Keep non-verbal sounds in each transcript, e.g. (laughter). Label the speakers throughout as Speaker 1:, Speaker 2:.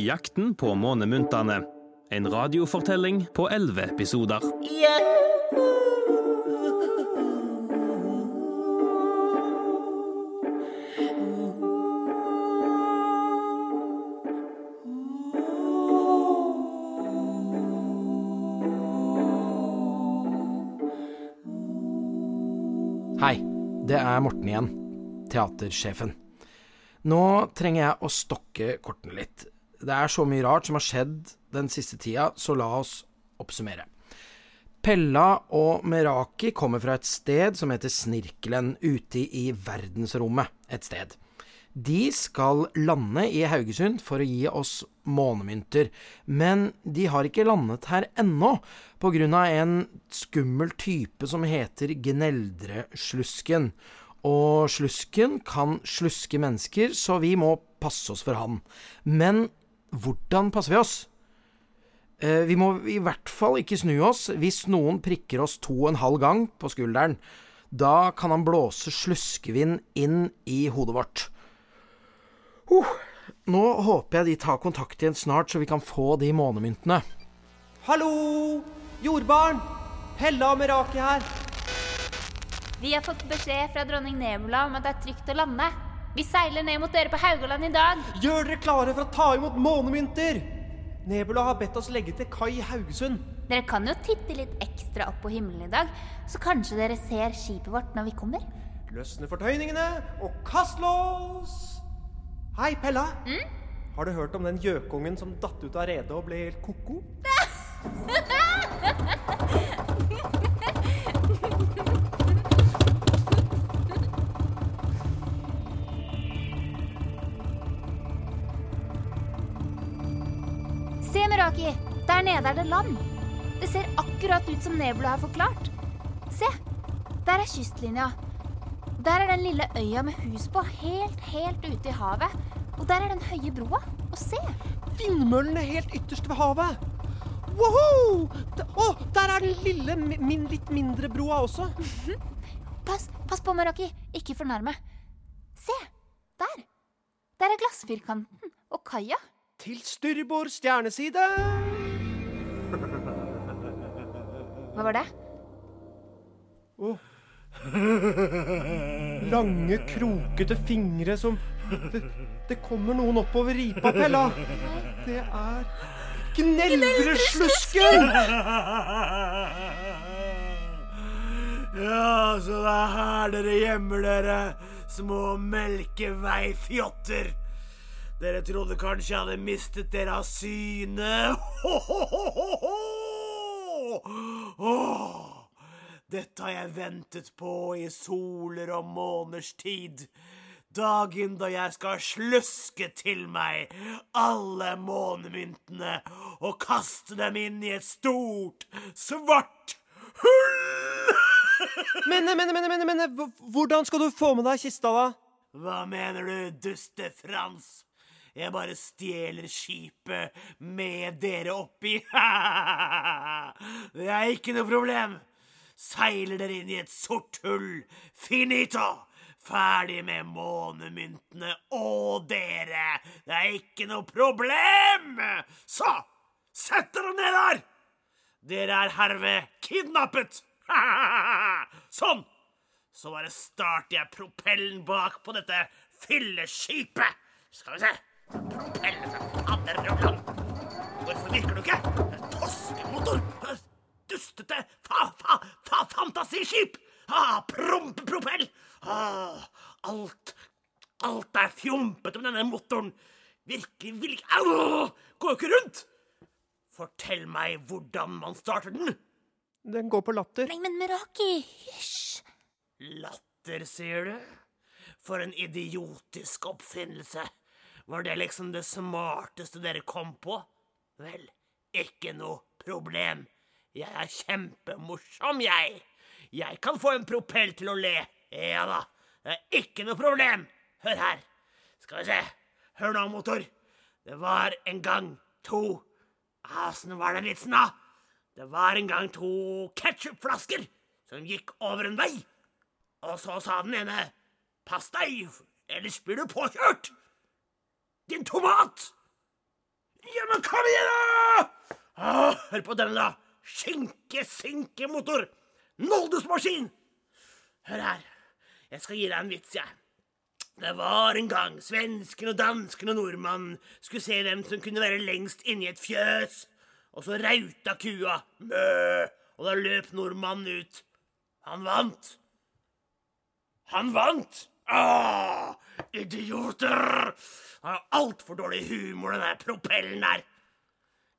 Speaker 1: Jakten på månemyntene. En radiofortelling på elleve episoder.
Speaker 2: Hei, det er Morten igjen, teatersjefen. Nå trenger jeg å stokke kortene litt. Det er så mye rart som har skjedd den siste tida, så la oss oppsummere. Pella og Meraki kommer fra et sted som heter Snirkelen, ute i verdensrommet et sted. De skal lande i Haugesund for å gi oss månemynter, men de har ikke landet her ennå, av en skummel type som heter Gneldreslusken. Og slusken kan sluske mennesker, så vi må passe oss for han. Men hvordan passer vi oss? Eh, vi må i hvert fall ikke snu oss hvis noen prikker oss to og en halv gang på skulderen. Da kan han blåse sluskevind inn i hodet vårt. Uh, nå håper jeg de tar kontakt igjen snart, så vi kan få de månemyntene.
Speaker 3: Hallo! Jordbarn! Hella og Meraki her.
Speaker 4: Vi har fått beskjed fra dronning Nebula om at det er trygt å lande. Vi seiler ned mot dere på Haugaland i dag.
Speaker 3: Gjør dere klare for å ta imot månemynter! Nebula har bedt oss legge til kai i Haugesund.
Speaker 4: Dere kan jo titte litt ekstra opp på himmelen i dag, så kanskje dere ser skipet vårt når vi kommer.
Speaker 3: Løsne fortøyningene og kast lås! Hei, Pella. Mm? Har du hørt om den gjøkungen som datt ut av redet og ble helt ko-ko? (laughs)
Speaker 4: land. Det ser akkurat ut som Nebula har forklart. Se! Der er kystlinja. Der er den lille øya med hus på, helt, helt ute i havet. Og der er den høye broa. Og se!
Speaker 3: Vindmøllene helt ytterst ved havet. Woho! Å, oh, der er den lille, min, litt mindre broa også.
Speaker 4: Pass, pass på, Meraki. Ikke fornærme. Se! Der. Der er glassfirkanten og kaia.
Speaker 3: Til styrbord stjerneside.
Speaker 4: Hva var det?
Speaker 3: Lange, krokete fingre som det, det kommer noen oppover ripa, Pella. Det er Gneldreslusken!
Speaker 5: Ja, så det er her dere gjemmer dere, små melkeveifjotter. Dere trodde kanskje jeg hadde mistet dere av syne. Ho, ho, ho, ho, ho! Dette har jeg ventet på i soler og måneders tid. Dagen da jeg skal sluske til meg alle månemyntene og kaste dem inn i et stort, svart hull! (laughs)
Speaker 3: Men, men, men, men, men, hvordan skal du få med deg kista, da?
Speaker 5: Hva mener du, duste Frans? Jeg bare stjeler skipet med dere oppi. (laughs) Det er ikke noe problem. Seiler dere inn i et sort hull. Finito! Ferdig med månemyntene og dere. Det er ikke noe problem. Så, sett dere ned der! Dere er herved kidnappet. (laughs) Sånn. Så bare starter jeg propellen bak på dette fylleskipet. Skal vi se. Hvorfor virker du ikke? Toskemotor. Dustete fa, fa, fa, fantasiskip. Ah, prompepropell. Ah, alt, alt er fjompete med denne motoren. Virkelig vil ikke Au! Går jo ikke rundt. Fortell meg hvordan man starter den.
Speaker 3: Den går på latter.
Speaker 4: Nei, men Meraki, hysj!
Speaker 5: Latter, sier du? For en idiotisk oppfinnelse. Var det liksom det smarteste dere kom på? Vel, ikke noe problem. Jeg er kjempemorsom, jeg. Jeg kan få en propell til å le. Ja da, det er ikke noe problem. Hør her. Skal vi se. Hør nå, motor. Det var en gang to Åssen var den vitsen, da? Det var en gang to ketsjupflasker som gikk over en vei. Og så sa den ene Pass deg, ellers blir du påkjørt! Din tomat! Ja, men kom igjen, da! Ah, hør på denne, da. Skinke-sinke-motor. Noldusmaskin. Hør her. Jeg skal gi deg en vits, jeg. Det var en gang svensken og dansken og nordmannen skulle se hvem som kunne være lengst inni et fjøs. Og så rauta kua. Mø! Og da løp nordmannen ut. Han vant. Han vant! Ah, idioter! Han har altfor dårlig humor, den der propellen der.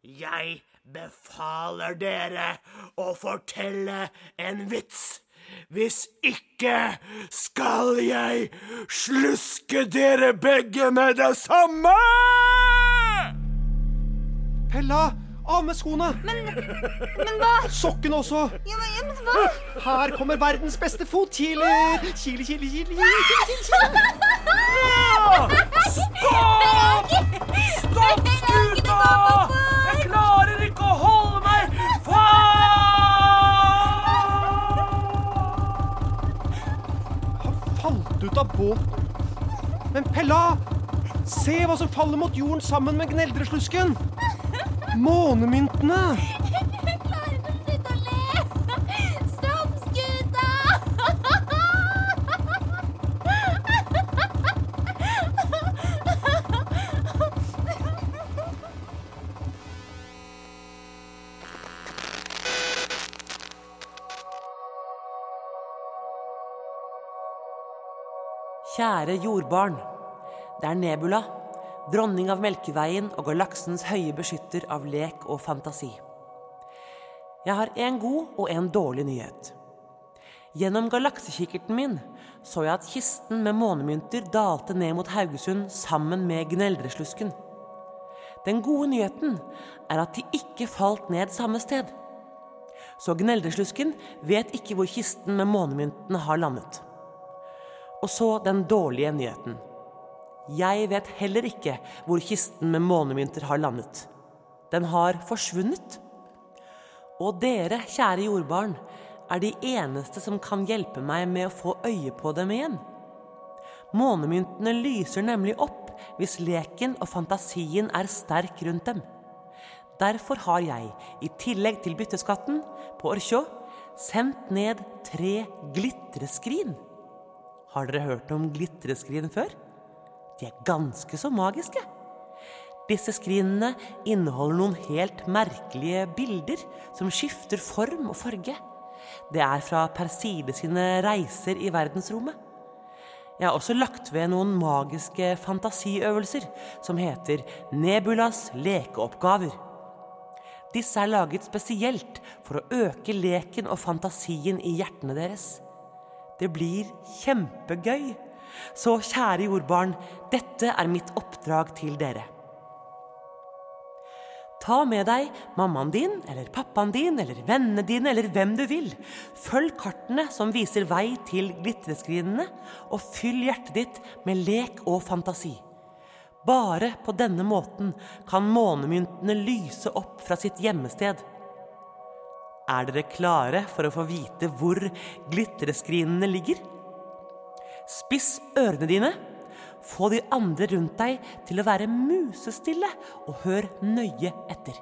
Speaker 5: Jeg befaler dere å fortelle en vits. Hvis ikke skal jeg sluske dere begge med det samme!
Speaker 3: Pella, av med skoene!
Speaker 4: Men men hva?
Speaker 3: Sokkene også!
Speaker 4: Ja, men, ja, men hva?
Speaker 3: Her kommer verdens beste fotkiler! Kile, kile, kile, kile, kile, kile.
Speaker 4: Stopp!
Speaker 5: Stopp skuta! Jeg klarer ikke å holde meg fast!
Speaker 3: Han falt ut av båten. Men Pella, se hva som faller mot jorden sammen med gneldreslusken. Månemyntene.
Speaker 4: Jeg klarer ikke å slutte å le! Stopp skuta!
Speaker 6: Kjære jordbarn. Det er Nebula, dronning av Melkeveien og galaksens høye beskytter av lek og fantasi. Jeg har en god og en dårlig nyhet. Gjennom galaksekikkerten min så jeg at kisten med månemynter dalte ned mot Haugesund sammen med Gneldreslusken. Den gode nyheten er at de ikke falt ned samme sted. Så Gneldreslusken vet ikke hvor kisten med månemyntene har landet. Og så den dårlige nyheten. Jeg vet heller ikke hvor kisten med månemynter har landet. Den har forsvunnet. Og dere, kjære jordbarn, er de eneste som kan hjelpe meg med å få øye på dem igjen. Månemyntene lyser nemlig opp hvis leken og fantasien er sterk rundt dem. Derfor har jeg, i tillegg til bytteskatten på Orkjå, sendt ned tre glitreskrin. Har dere hørt om glitreskrin før? De er ganske så magiske. Disse skrinene inneholder noen helt merkelige bilder som skifter form og farge. Det er fra Perside sine reiser i verdensrommet. Jeg har også lagt ved noen magiske fantasiøvelser som heter Nebulas lekeoppgaver. Disse er laget spesielt for å øke leken og fantasien i hjertene deres. Det blir kjempegøy. Så kjære jordbarn, dette er mitt oppdrag til dere. Ta med deg mammaen din eller pappaen din eller vennene dine eller hvem du vil. Følg kartene som viser vei til glitreskrinene, og fyll hjertet ditt med lek og fantasi. Bare på denne måten kan månemyntene lyse opp fra sitt gjemmested. Er dere klare for å få vite hvor glitreskrinene ligger? Spiss ørene dine. Få de andre rundt deg til å være musestille, og hør nøye etter.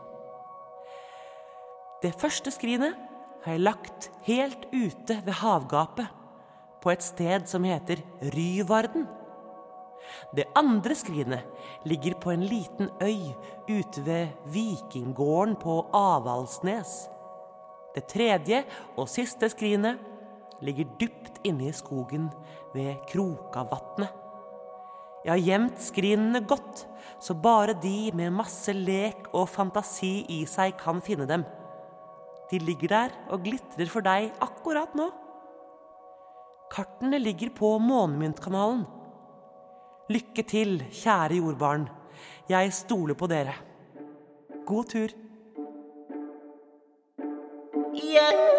Speaker 6: Det første skrinet har jeg lagt helt ute ved havgapet, på et sted som heter Ryvarden. Det andre skrinet ligger på en liten øy ute ved Vikinggården på Avaldsnes. Det tredje og siste skrinet ligger dypt inne i skogen ved Krokavatnet. Jeg har gjemt skrinene godt, så bare de med masse lek og fantasi i seg kan finne dem. De ligger der og glitrer for deg akkurat nå. Kartene ligger på Månemyntkanalen. Lykke til, kjære jordbarn. Jeg stoler på dere. God tur.
Speaker 5: Yeah.